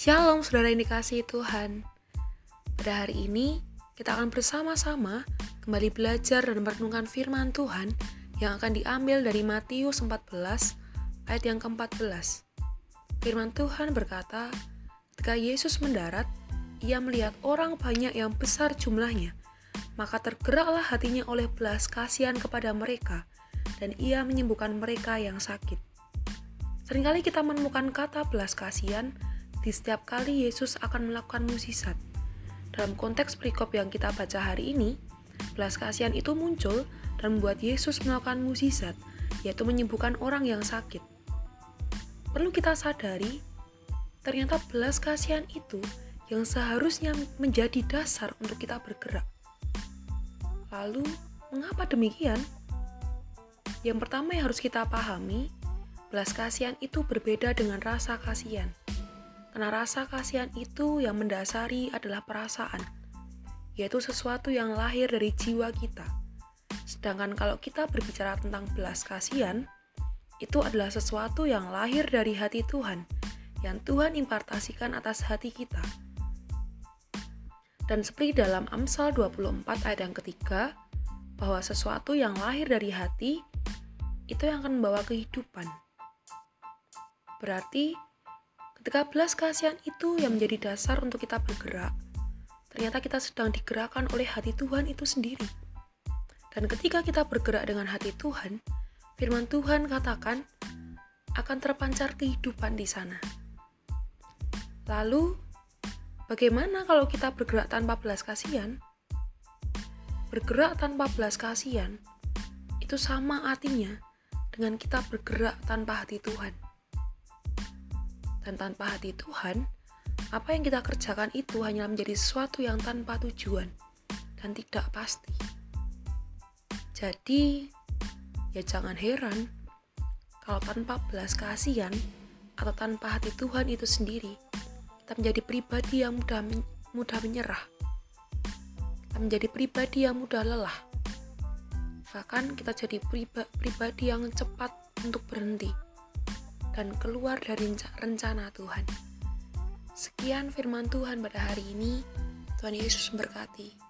Shalom saudara yang dikasihi Tuhan. Pada hari ini kita akan bersama-sama kembali belajar dan merenungkan firman Tuhan yang akan diambil dari Matius 14 ayat yang ke-14. Firman Tuhan berkata, ketika Yesus mendarat, ia melihat orang banyak yang besar jumlahnya, maka tergeraklah hatinya oleh belas kasihan kepada mereka, dan ia menyembuhkan mereka yang sakit. Seringkali kita menemukan kata belas kasihan di setiap kali Yesus akan melakukan mukjizat. Dalam konteks perikop yang kita baca hari ini, belas kasihan itu muncul dan membuat Yesus melakukan mukjizat, yaitu menyembuhkan orang yang sakit. Perlu kita sadari, ternyata belas kasihan itu yang seharusnya menjadi dasar untuk kita bergerak. Lalu, mengapa demikian? Yang pertama yang harus kita pahami, belas kasihan itu berbeda dengan rasa kasihan. Karena rasa kasihan itu yang mendasari adalah perasaan, yaitu sesuatu yang lahir dari jiwa kita. Sedangkan kalau kita berbicara tentang belas kasihan, itu adalah sesuatu yang lahir dari hati Tuhan, yang Tuhan impartasikan atas hati kita. Dan seperti dalam Amsal 24 ayat yang ketiga, bahwa sesuatu yang lahir dari hati itu yang akan membawa kehidupan. Berarti Ketika belas kasihan itu yang menjadi dasar untuk kita bergerak, ternyata kita sedang digerakkan oleh hati Tuhan itu sendiri. Dan ketika kita bergerak dengan hati Tuhan, firman Tuhan katakan akan terpancar kehidupan di sana. Lalu, bagaimana kalau kita bergerak tanpa belas kasihan? Bergerak tanpa belas kasihan itu sama artinya dengan kita bergerak tanpa hati Tuhan dan tanpa hati Tuhan, apa yang kita kerjakan itu hanya menjadi sesuatu yang tanpa tujuan dan tidak pasti. Jadi, ya jangan heran kalau tanpa belas kasihan atau tanpa hati Tuhan itu sendiri, kita menjadi pribadi yang mudah mudah menyerah. Kita menjadi pribadi yang mudah lelah. Bahkan kita jadi pribadi yang cepat untuk berhenti dan keluar dari rencana Tuhan. Sekian firman Tuhan pada hari ini. Tuhan Yesus memberkati.